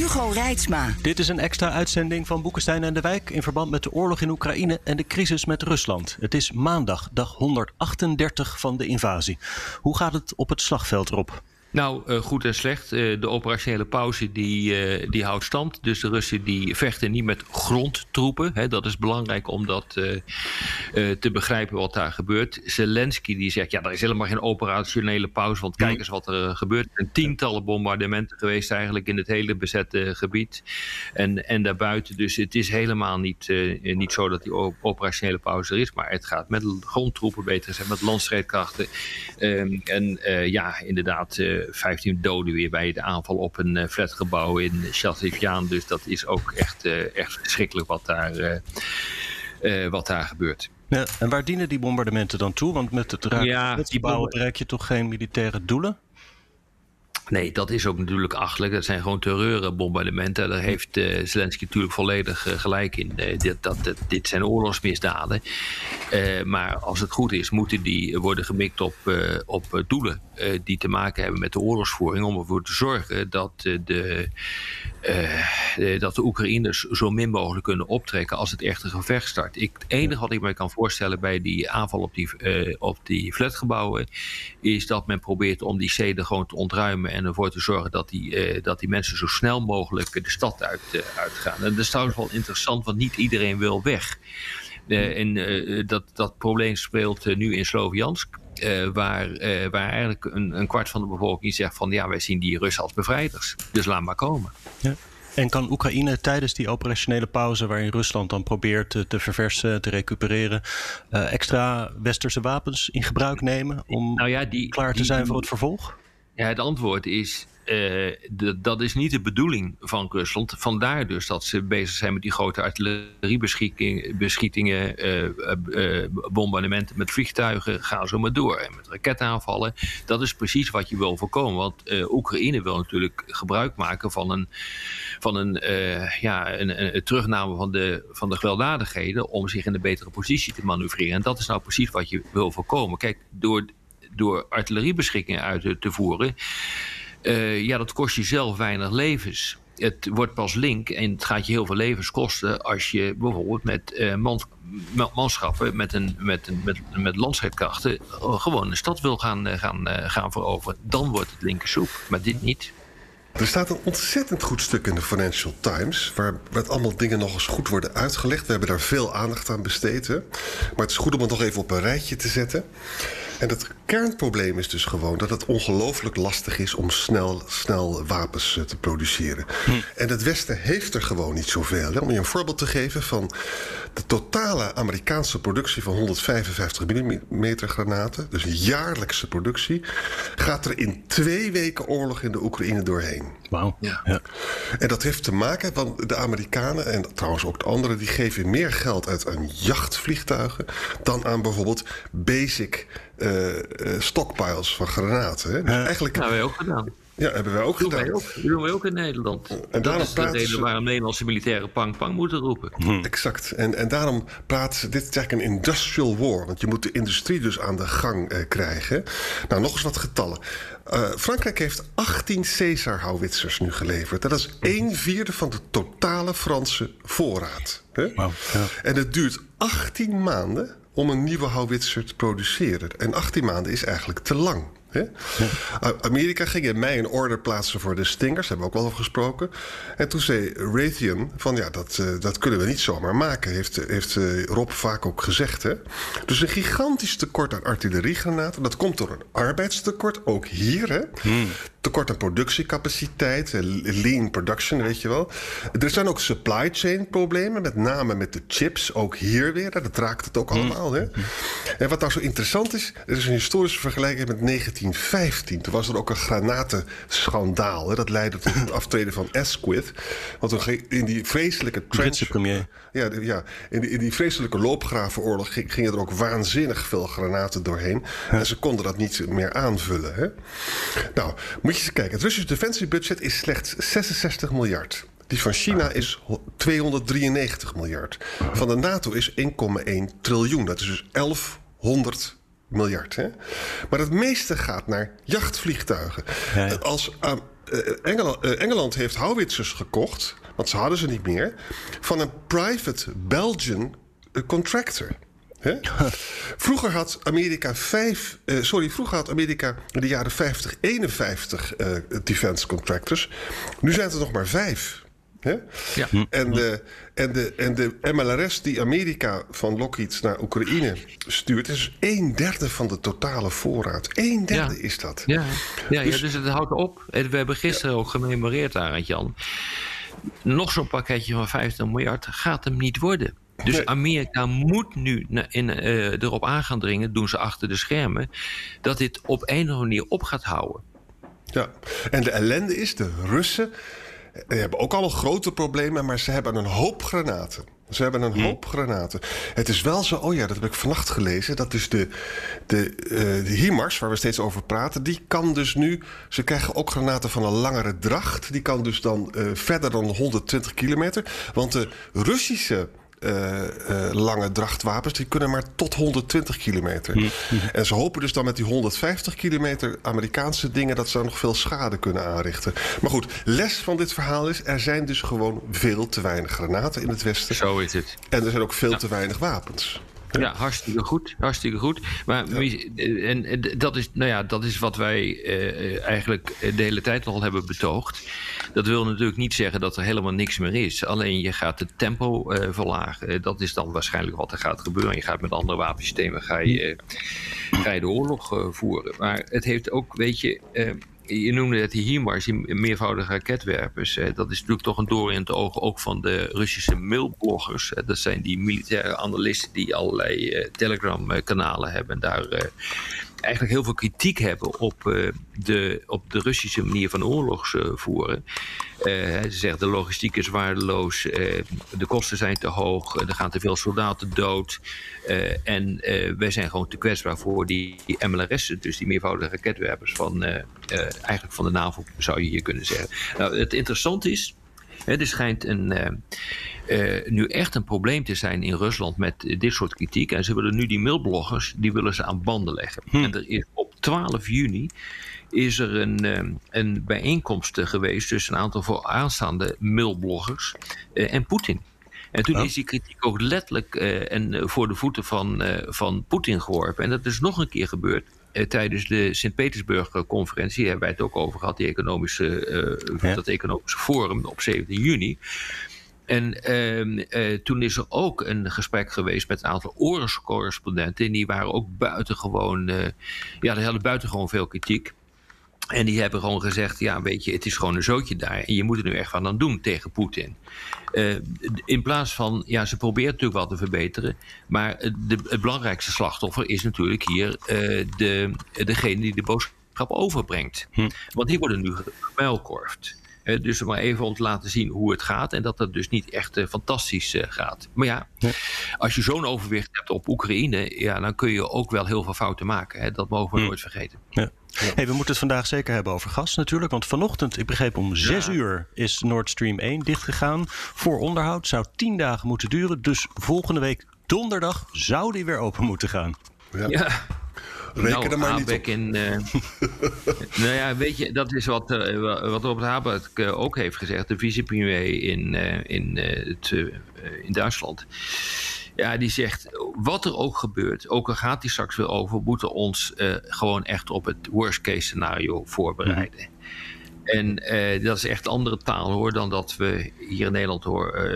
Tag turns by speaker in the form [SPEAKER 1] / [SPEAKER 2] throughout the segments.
[SPEAKER 1] Hugo Reitsma.
[SPEAKER 2] Dit is een extra uitzending van Boekenstein en de Wijk in verband met de oorlog in Oekraïne en de crisis met Rusland. Het is maandag, dag 138 van de invasie. Hoe gaat het op het slagveld erop?
[SPEAKER 3] Nou, uh, goed en slecht. Uh, de operationele pauze die, uh, die houdt stand. Dus de Russen die vechten niet met grondtroepen. Hè. Dat is belangrijk om dat te begrijpen wat daar gebeurt. Zelensky die zegt, ja, er is helemaal geen operationele pauze. Want kijk eens wat er gebeurt. Er zijn tientallen bombardementen geweest eigenlijk in het hele bezette gebied. En, en daarbuiten. Dus het is helemaal niet, niet zo dat die operationele pauze er is. Maar het gaat met grondtroepen, beter gezegd, met landstrijdkrachten. Ehm, en ja, inderdaad 15 doden weer bij de aanval op een uh, flatgebouw in Chateauviaan. Dus dat is ook echt, uh, echt verschrikkelijk wat daar, uh, wat daar gebeurt.
[SPEAKER 2] Ja, en waar dienen die bombardementen dan toe? Want met het raken ja, flatgebouwen bereik je toch geen militaire doelen?
[SPEAKER 3] Nee, dat is ook natuurlijk achtelijk. Dat zijn gewoon terreurbombardementen. Daar heeft uh, Zelensky natuurlijk volledig uh, gelijk in. Uh, dit, dat, dit zijn oorlogsmisdaden. maar als het goed is, moeten die worden gemikt op, op doelen die te maken hebben met de oorlogsvoering. Om ervoor te zorgen dat, de, dat de Oekraïners zo min mogelijk kunnen optrekken als het echte gevecht start. Ik, het enige wat ik me kan voorstellen bij die aanval op die, op die flatgebouwen. is dat men probeert om die steden gewoon te ontruimen en ervoor te zorgen dat die, dat die mensen zo snel mogelijk de stad uit, uitgaan. En dat is trouwens wel interessant, want niet iedereen wil weg. Uh, en dat, dat probleem speelt nu in Sloviansk. Waar, waar eigenlijk een, een, kwart van de bevolking zegt van ja, wij zien die Russen als bevrijders. Dus laat maar komen.
[SPEAKER 2] Ja. En kan Oekraïne tijdens die operationele pauze, waarin Rusland dan probeert te, te verversen, te recupereren, extra westerse wapens in gebruik nemen om nou ja, die, klaar te die, zijn voor het vervolg?
[SPEAKER 3] Ja, het antwoord is, uh, dat is niet de bedoeling van Rusland. Vandaar dus dat ze bezig zijn met die grote artilleriebeschietingen, uh, uh, bombardementen met vliegtuigen, gaan zo maar door. En met raketaanvallen. Dat is precies wat je wil voorkomen. Want Oekraïne wil natuurlijk gebruik maken van een, van een, ja, een, een, terugname van de, van de gewelddadigheden om zich in een betere positie te manoeuvreren. En dat is nou precies wat je wil voorkomen. Kijk, door door artilleriebeschikkingen uit te voeren. Uh, ja, dat kost je zelf weinig levens. Het wordt pas link en het gaat je heel veel levens kosten als je bijvoorbeeld met man, manschappen, met, een, met, een, met, met landstrijdkrachten, uh, gewoon een stad wil gaan, gaan, gaan veroveren. Dan wordt het linkersoep, maar dit niet.
[SPEAKER 4] Er staat een ontzettend goed stuk in de Financial Times. Waar met allemaal dingen nog eens goed worden uitgelegd. We hebben daar veel aandacht aan besteed. Hè? Maar het is goed om het nog even op een rijtje te zetten. En het kernprobleem is dus gewoon dat het ongelooflijk lastig is om snel, snel wapens eh, te produceren. Hm. En het Westen heeft er gewoon niet zoveel. Hè? Om je een voorbeeld te geven van de totale Amerikaanse productie van 155 mm granaten, dus jaarlijkse productie, gaat er in twee weken oorlog in de Oekraïne doorheen.
[SPEAKER 2] Wauw. Ja. ja.
[SPEAKER 4] En dat heeft te maken, want de Amerikanen en trouwens ook de anderen, die geven meer geld uit aan jachtvliegtuigen dan aan bijvoorbeeld basic stockpiles van granaten. Hè?
[SPEAKER 3] Dus eigenlijk... Nou, wij ook gedaan.
[SPEAKER 4] Ja, hebben wij ook
[SPEAKER 3] dat
[SPEAKER 4] gedaan.
[SPEAKER 3] Wij ook, dat doen wij ook in Nederland. En dat is de reden ze... waarom Nederlandse militairen pang pang moeten roepen.
[SPEAKER 4] Hm. Exact. En, en daarom praten ze... Dit is eigenlijk een industrial war. Want je moet de industrie dus aan de gang eh, krijgen. Nou, nog eens wat getallen. Uh, Frankrijk heeft 18 Caesar-houwitsers nu geleverd. Dat is een vierde van de totale Franse voorraad. Hè? Wow, ja. En het duurt 18 maanden om een nieuwe houwitser te produceren. En 18 maanden is eigenlijk te lang. Ja. Amerika ging in mei een order plaatsen voor de Stingers, hebben we ook wel over gesproken. En toen zei Raytheon van ja, dat, uh, dat kunnen we niet zomaar maken, heeft, heeft uh, Rob vaak ook gezegd. Hè? Dus een gigantisch tekort aan artilleriegranaten. Dat komt door een arbeidstekort, ook hier. Hè? Hmm. Tekort aan productiecapaciteit, lean production, weet je wel. Er zijn ook supply chain problemen, met name met de chips, ook hier weer. Dat raakt het ook allemaal. Hè? En wat nou zo interessant is, er is een historische vergelijking met 1915. Toen was er ook een granatenschandaal. Hè? Dat leidde tot het aftreden van Asquith. Want in die vreselijke
[SPEAKER 2] trench... premier.
[SPEAKER 4] Ja, ja in, die, in die vreselijke loopgravenoorlog gingen er ook waanzinnig veel granaten doorheen. En ze konden dat niet meer aanvullen. Hè? Nou, moet je eens kijken. Het Russische defensiebudget is slechts 66 miljard. Die van China is 293 miljard. Van de NATO is 1,1 triljoen. Dat is dus 1100 miljard. Hè? Maar het meeste gaat naar jachtvliegtuigen. Als uh, Engeland, uh, Engeland heeft howitzers gekocht, want ze hadden ze niet meer, van een private Belgian contractor. Vroeger had Amerika vijf, uh, sorry, vroeger had Amerika in de jaren 50 51 uh, defense contractors. Nu zijn het er nog maar vijf. Ja. En, de, en, de, en de MLRS die Amerika van Lockheed naar Oekraïne stuurt, is een derde van de totale voorraad. Een derde is dat.
[SPEAKER 3] Ja, ja, dus, ja, dus het houdt op. We hebben gisteren ook gememoreerd daar, Jan. Nog zo'n pakketje van 50 miljard gaat hem niet worden. Dus Amerika moet nu in, uh, erop aan gaan dringen, doen ze achter de schermen, dat dit op een of andere manier op gaat houden.
[SPEAKER 4] Ja, en de ellende is, de Russen die hebben ook al grote problemen, maar ze hebben een hoop granaten. Ze hebben een hm. hoop granaten. Het is wel zo, oh ja, dat heb ik vannacht gelezen. Dat dus de, de, uh, de HIMARS, waar we steeds over praten, die kan dus nu. Ze krijgen ook granaten van een langere dracht. Die kan dus dan uh, verder dan 120 kilometer. Want de Russische uh, lange drachtwapens, die kunnen maar tot 120 kilometer. Hm. En ze hopen dus dan met die 150 kilometer Amerikaanse dingen dat ze dan nog veel schade kunnen aanrichten. Maar goed, les van dit verhaal is: er zijn dus gewoon veel te weinig granaten in het Westen.
[SPEAKER 3] Zo is het.
[SPEAKER 4] En er zijn ook veel te weinig wapens.
[SPEAKER 3] Ja, hartstikke goed. Hartstikke goed. Maar en, en, dat, is, nou ja, dat is wat wij eh, eigenlijk de hele tijd al hebben betoogd. Dat wil natuurlijk niet zeggen dat er helemaal niks meer is. Alleen je gaat het tempo uh, verlagen. Dat is dan waarschijnlijk wat er gaat gebeuren. Je gaat met andere wapensystemen ga je, ga je de oorlog voeren. Maar het heeft ook, weet je je noemde het HIMARS, die meervoudige raketwerpers. dat is natuurlijk toch een door in het oog ook van de Russische mailbloggers. dat zijn die militaire analisten die allerlei uh, Telegram-kanalen hebben. En daar uh, eigenlijk heel veel kritiek hebben op, uh, de, op de Russische manier van oorlogs voeren. ze zeggen de logistiek is waardeloos, de kosten zijn te hoog, er gaan te veel soldaten dood. en wij zijn gewoon te kwetsbaar voor die, die MLRS'en, dus die meervoudige raketwerpers van, eigenlijk van de NAVO, zou je hier kunnen zeggen. Nou, het interessante is. Er schijnt een, uh, nu echt een probleem te zijn in Rusland met dit soort kritiek. En ze willen nu die mailbloggers, die willen ze aan banden leggen. Hm. En er is op 12 juni is er een, uh, een bijeenkomst geweest tussen een aantal vooraanstaande mailbloggers en Poetin. En toen is die kritiek ook letterlijk en voor de voeten van, van Poetin geworpen. En dat is nog een keer gebeurd tijdens de Sint-Petersburg-conferentie, hebben wij het ook over gehad, die economische, ja. dat economische forum op 17 juni. En ehm, eh, toen is er ook een gesprek geweest met een aantal oorlogscorrespondenten. En die waren ook buitengewoon, ja, die hadden buitengewoon veel kritiek. En die hebben gewoon gezegd: ja, weet je, het is gewoon een zootje daar. En je moet er nu echt wat aan doen tegen Poetin. Uh, in plaats van, ja, ze proberen natuurlijk wel te verbeteren. Maar de, het belangrijkste slachtoffer is natuurlijk hier uh, de, degene die de boodschap overbrengt. Hm. Want die worden nu gemuilkorfd. Uh, dus maar even om te laten zien hoe het gaat. En dat het dus niet echt uh, fantastisch uh, gaat. Maar ja, als je zo'n overwicht hebt op Oekraïne, ja, dan kun je ook wel heel veel fouten maken. Hè? Dat mogen we hm. nooit vergeten. Ja.
[SPEAKER 2] Hey, we moeten het vandaag zeker hebben over gas natuurlijk. Want vanochtend, ik begreep om 6 uur, is Nord Stream 1 dichtgegaan. Voor onderhoud zou 10 dagen moeten duren. Dus volgende week donderdag zou die weer open moeten gaan.
[SPEAKER 3] ja. ja. Reken nou, er maar niet op. In, uh, nou ja, weet je, dat is wat, uh, wat Robert Habeck uh, ook heeft gezegd, de vicepremier in, in, het, in Duitsland. Ja, die zegt, wat er ook gebeurt, ook al gaat die straks weer over, moeten ons gewoon echt op het worst case scenario voorbereiden. En dat is echt andere taal hoor dan dat we hier in Nederland hoor,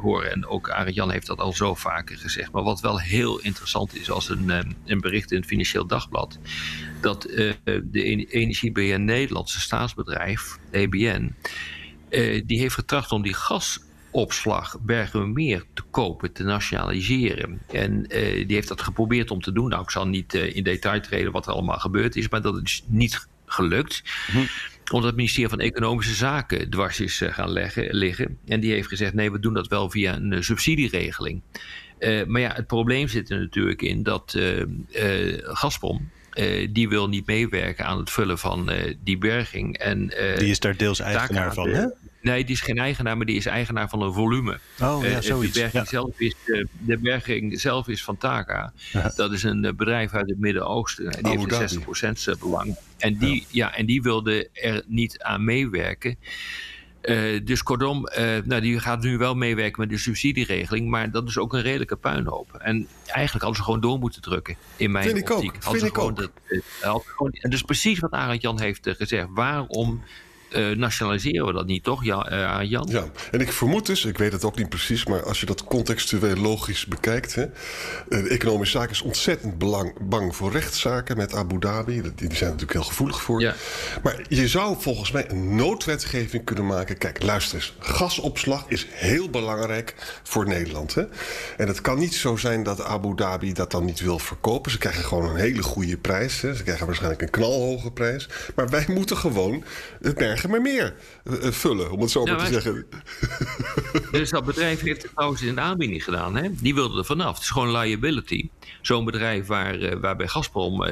[SPEAKER 3] horen. En ook Arend Jan heeft dat al zo vaker gezegd. Maar wat wel heel interessant is als een, een bericht in het Financieel Dagblad. Dat de Energiebeheer Nederlandse staatsbedrijf, EBN, die heeft getracht om die gas opslag Bergenmeer te kopen, te nationaliseren. En uh, die heeft dat geprobeerd om te doen. Nou, ik zal niet uh, in detail treden wat er allemaal gebeurd is, maar dat is niet gelukt. Hm. Omdat het ministerie van Economische Zaken dwars is uh, gaan leggen, liggen. En die heeft gezegd: nee, we doen dat wel via een subsidieregeling. maar ja, het probleem zit er natuurlijk in dat Gazprom. die wil niet meewerken aan het vullen van die berging. En,
[SPEAKER 2] die is daar deels eigenaar van, hè?
[SPEAKER 3] Nee, die is geen eigenaar, maar die is eigenaar van een volume.
[SPEAKER 2] Oh, ja,
[SPEAKER 3] uh,
[SPEAKER 2] zoiets.
[SPEAKER 3] De berging, zelf is, de berging zelf is van Taka. Ja. Dat is een uh, bedrijf uit het Midden-Oosten. Die oh, heeft een 60% belang. En die, ja. ja. en die wilde er niet aan meewerken. dus kortom, nou, die gaat nu wel meewerken met de subsidieregeling. Maar dat is ook een redelijke puinhoop. En eigenlijk hadden ze gewoon door moeten drukken. In mijn
[SPEAKER 4] Vind
[SPEAKER 3] optiek.
[SPEAKER 4] ik ook. Vind ik ook.
[SPEAKER 3] Dat, gewoon, en dus precies wat Arend Jan heeft gezegd. Waarom uh, nationaliseren we dat niet, toch, ja, uh, Jan?
[SPEAKER 4] Ja, en ik vermoed dus, ik weet het ook niet precies, maar als je dat contextueel logisch bekijkt, hè, de economische zaak is ontzettend belang, bang voor rechtszaken met Abu Dhabi. Die, die zijn natuurlijk heel gevoelig voor.
[SPEAKER 3] Ja.
[SPEAKER 4] Maar je zou volgens mij een noodwetgeving kunnen maken. Kijk, luister eens, gasopslag is heel belangrijk voor Nederland. Hè? En het kan niet zo zijn dat Abu Dhabi dat dan niet wil verkopen. Ze krijgen gewoon een hele goede prijs. Hè? Ze krijgen waarschijnlijk een knalhoge prijs. Maar wij moeten gewoon het merk maar meer uh, vullen, om het zo maar te zeggen.
[SPEAKER 3] Dus dat bedrijf heeft het trouwens in de aanbieding gedaan. Hè? Die wilde er vanaf. Het is gewoon liability. Zo'n bedrijf waar, uh, waarbij Gazprom uh,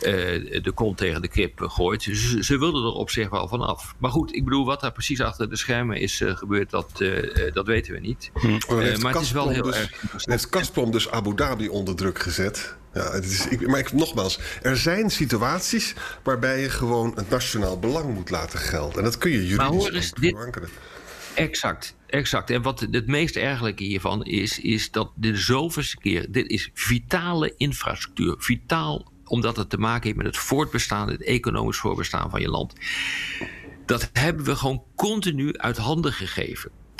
[SPEAKER 3] de kont tegen de krip gooit. Ze, ze wilden er op zich wel vanaf. Maar goed, ik bedoel, wat daar precies achter de schermen is gebeurd, dat, dat weten we niet. Hm. maar het is wel heel
[SPEAKER 4] dus,
[SPEAKER 3] erg.
[SPEAKER 4] Heeft Gazprom dus Abu Dhabi onder druk gezet? Ja, het is, ik, maar ik, nogmaals, er zijn situaties waarbij je gewoon het nationaal belang moet laten gelden. En dat kun je juridisch verankeren.
[SPEAKER 3] Exact, exact. En wat het meest ergelijke hiervan is, is dat dit zoveelste keer, dit is vitale infrastructuur. Vitaal omdat het te maken heeft met het voortbestaan, het economisch voortbestaan van je land. Dat hebben we gewoon continu uit handen gegeven. 80%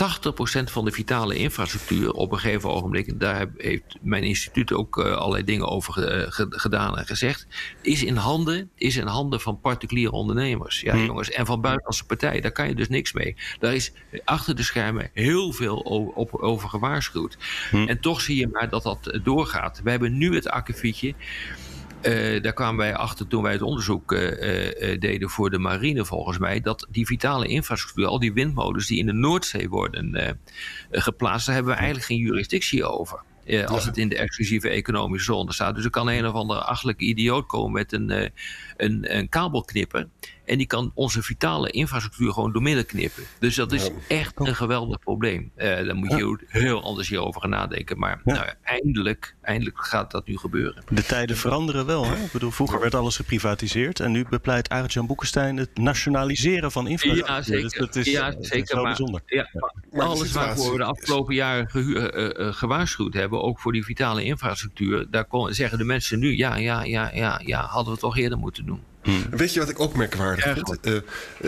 [SPEAKER 3] van de vitale infrastructuur op een gegeven ogenblik, daar heeft mijn instituut ook uh, allerlei dingen over uh, gedaan en gezegd, is in handen, is in handen van particuliere ondernemers. Ja, hmm. jongens, en van buitenlandse partijen, daar kan je dus niks mee. Daar is achter de schermen heel veel op, over gewaarschuwd. Hmm. En toch zie je maar dat dat doorgaat. We hebben nu het akkefietje uh, daar kwamen wij achter toen wij het onderzoek uh, uh, deden voor de marine, volgens mij, dat die vitale infrastructuur, al die windmolens die in de Noordzee worden geplaatst, daar hebben we eigenlijk geen jurisdictie over. Als het in de exclusieve economische zone staat. Dus er kan een of andere achtelijke idioot komen met een, een, een kabelknipper. En die kan onze vitale infrastructuur gewoon doormidden knippen. Dus dat is echt een geweldig probleem. Uh, daar moet je heel anders hierover gaan nadenken. Maar nou, eindelijk, eindelijk gaat dat nu gebeuren.
[SPEAKER 2] De tijden veranderen wel. Hè? Ik bedoel, vroeger werd alles geprivatiseerd. En nu bepleit Arend-Jan Boekenstein het nationaliseren van infrastructuur.
[SPEAKER 3] Ja, zeker. Dus
[SPEAKER 2] dat is,
[SPEAKER 3] ja, zeker.
[SPEAKER 2] maar, bijzonder.
[SPEAKER 3] Ja, maar alles waarvoor we de afgelopen jaren ge uh, uh, gewaarschuwd hebben, ook voor die vitale infrastructuur, daar zeggen de mensen nu, ja, ja, ja, ja, ja, hadden we toch eerder moeten doen.
[SPEAKER 4] Hmm. Weet je wat ik ook merkwaardig vind? Uh,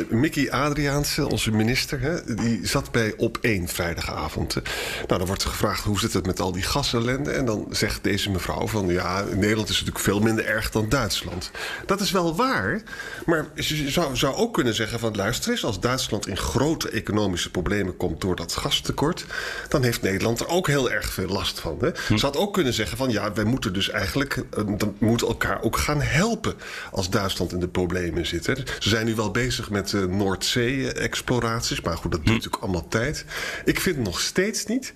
[SPEAKER 4] Mickey Adriaanse, onze minister, hè, die zat bij op één vrijdagavond. Nou, dan wordt er gevraagd hoe zit het met al die gasellende. En dan zegt deze mevrouw van ja, Nederland is natuurlijk veel minder erg dan Duitsland. Dat is wel waar, maar je zou, zou ook kunnen zeggen van luister eens, als Duitsland in grote economische problemen komt door dat gastekort, dan heeft Nederland er ook heel erg veel last van. Hè? Hm. Ze had ook kunnen zeggen van ja, wij moeten dus eigenlijk, dan moeten elkaar ook gaan helpen als Duitsland in de problemen zit. Hè. Ze zijn nu wel bezig met uh, Noordzee-exploraties. Maar goed, dat duurt hm. natuurlijk allemaal tijd. Ik vind nog steeds niet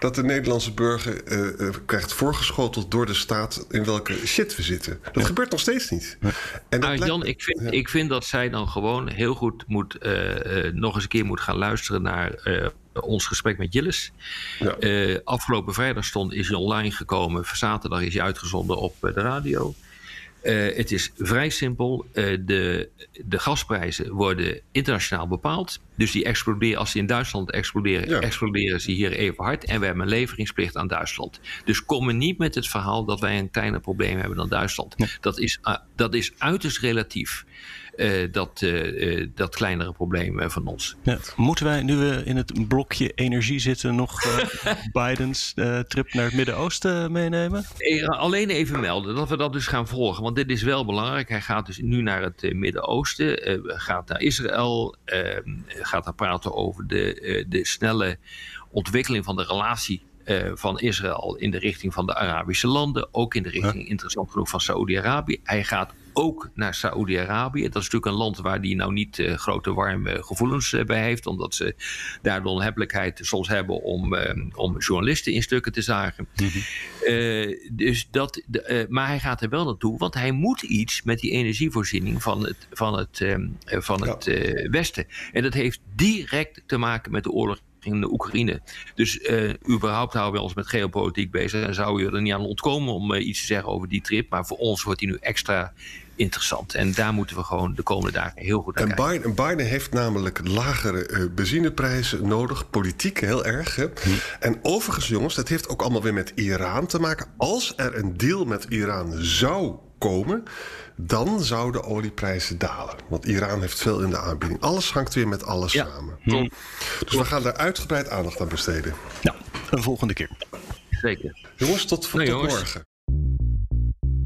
[SPEAKER 4] dat de Nederlandse burger uh, krijgt voorgeschoteld door de staat in welke shit we zitten. Dat gebeurt nog steeds niet.
[SPEAKER 3] En dat nou, Jan, ik vind, ik vind dat zij dan gewoon heel goed moet, nog eens een keer moet gaan luisteren naar ons gesprek met Jillis. Ja. Uh, afgelopen vrijdag stond, is hij online gekomen. Zaterdag is hij uitgezonden op de radio. Uh, het is vrij simpel. Uh, de, de gasprijzen worden internationaal bepaald. Dus die exploderen, als ze in Duitsland exploderen, ja. exploderen ze hier even hard. En we hebben een leveringsplicht aan Duitsland. Dus kom niet met het verhaal dat wij een kleiner probleem hebben dan Duitsland. Dat, is, uh, dat is uiterst relatief. Dat, dat kleinere probleem van ons.
[SPEAKER 2] Ja. Moeten wij, nu we in het blokje energie zitten, nog Bidens trip naar het Midden-Oosten meenemen?
[SPEAKER 3] Alleen even melden dat we dat dus gaan volgen. Want dit is wel belangrijk. Hij gaat dus nu naar het Midden-Oosten, gaat naar Israël, gaat daar praten over de, de snelle ontwikkeling van de relatie uh, van Israël in de richting van de Arabische landen. Ook in de richting, interessant genoeg, van Saoedi-Arabië. Hij gaat ook naar Saoedi-Arabië. Dat is natuurlijk een land waar hij nou niet uh, grote warme gevoelens uh, bij heeft. Omdat ze daar de onhebbelijkheid soms hebben om, om journalisten in stukken te zagen. Mm -hmm. dus dat, maar hij gaat er wel naartoe, want hij moet iets met die energievoorziening van het, van het, van het ja. Westen. En dat heeft direct te maken met de oorlog in de Oekraïne. Dus uh, überhaupt houden we ons met geopolitiek bezig. En zou je er niet aan ontkomen om uh, iets te zeggen over die trip. Maar voor ons wordt die nu extra interessant. En daar moeten we gewoon de komende dagen heel goed naar
[SPEAKER 4] en
[SPEAKER 3] kijken.
[SPEAKER 4] Biden, Biden heeft namelijk lagere uh, benzineprijzen nodig. Politiek heel erg. Hè? Hm. En overigens, jongens, dat heeft ook allemaal weer met Iran te maken. Als er een deal met Iran zou komen dan zouden olieprijzen dalen. Want Iran heeft veel in de aanbieding. Alles hangt weer met alles ja. samen. Hm. Dus we gaan daar uitgebreid aandacht aan besteden.
[SPEAKER 2] Ja, een volgende keer.
[SPEAKER 3] Zeker.
[SPEAKER 4] Jongens, tot, nee, tot jongens. morgen.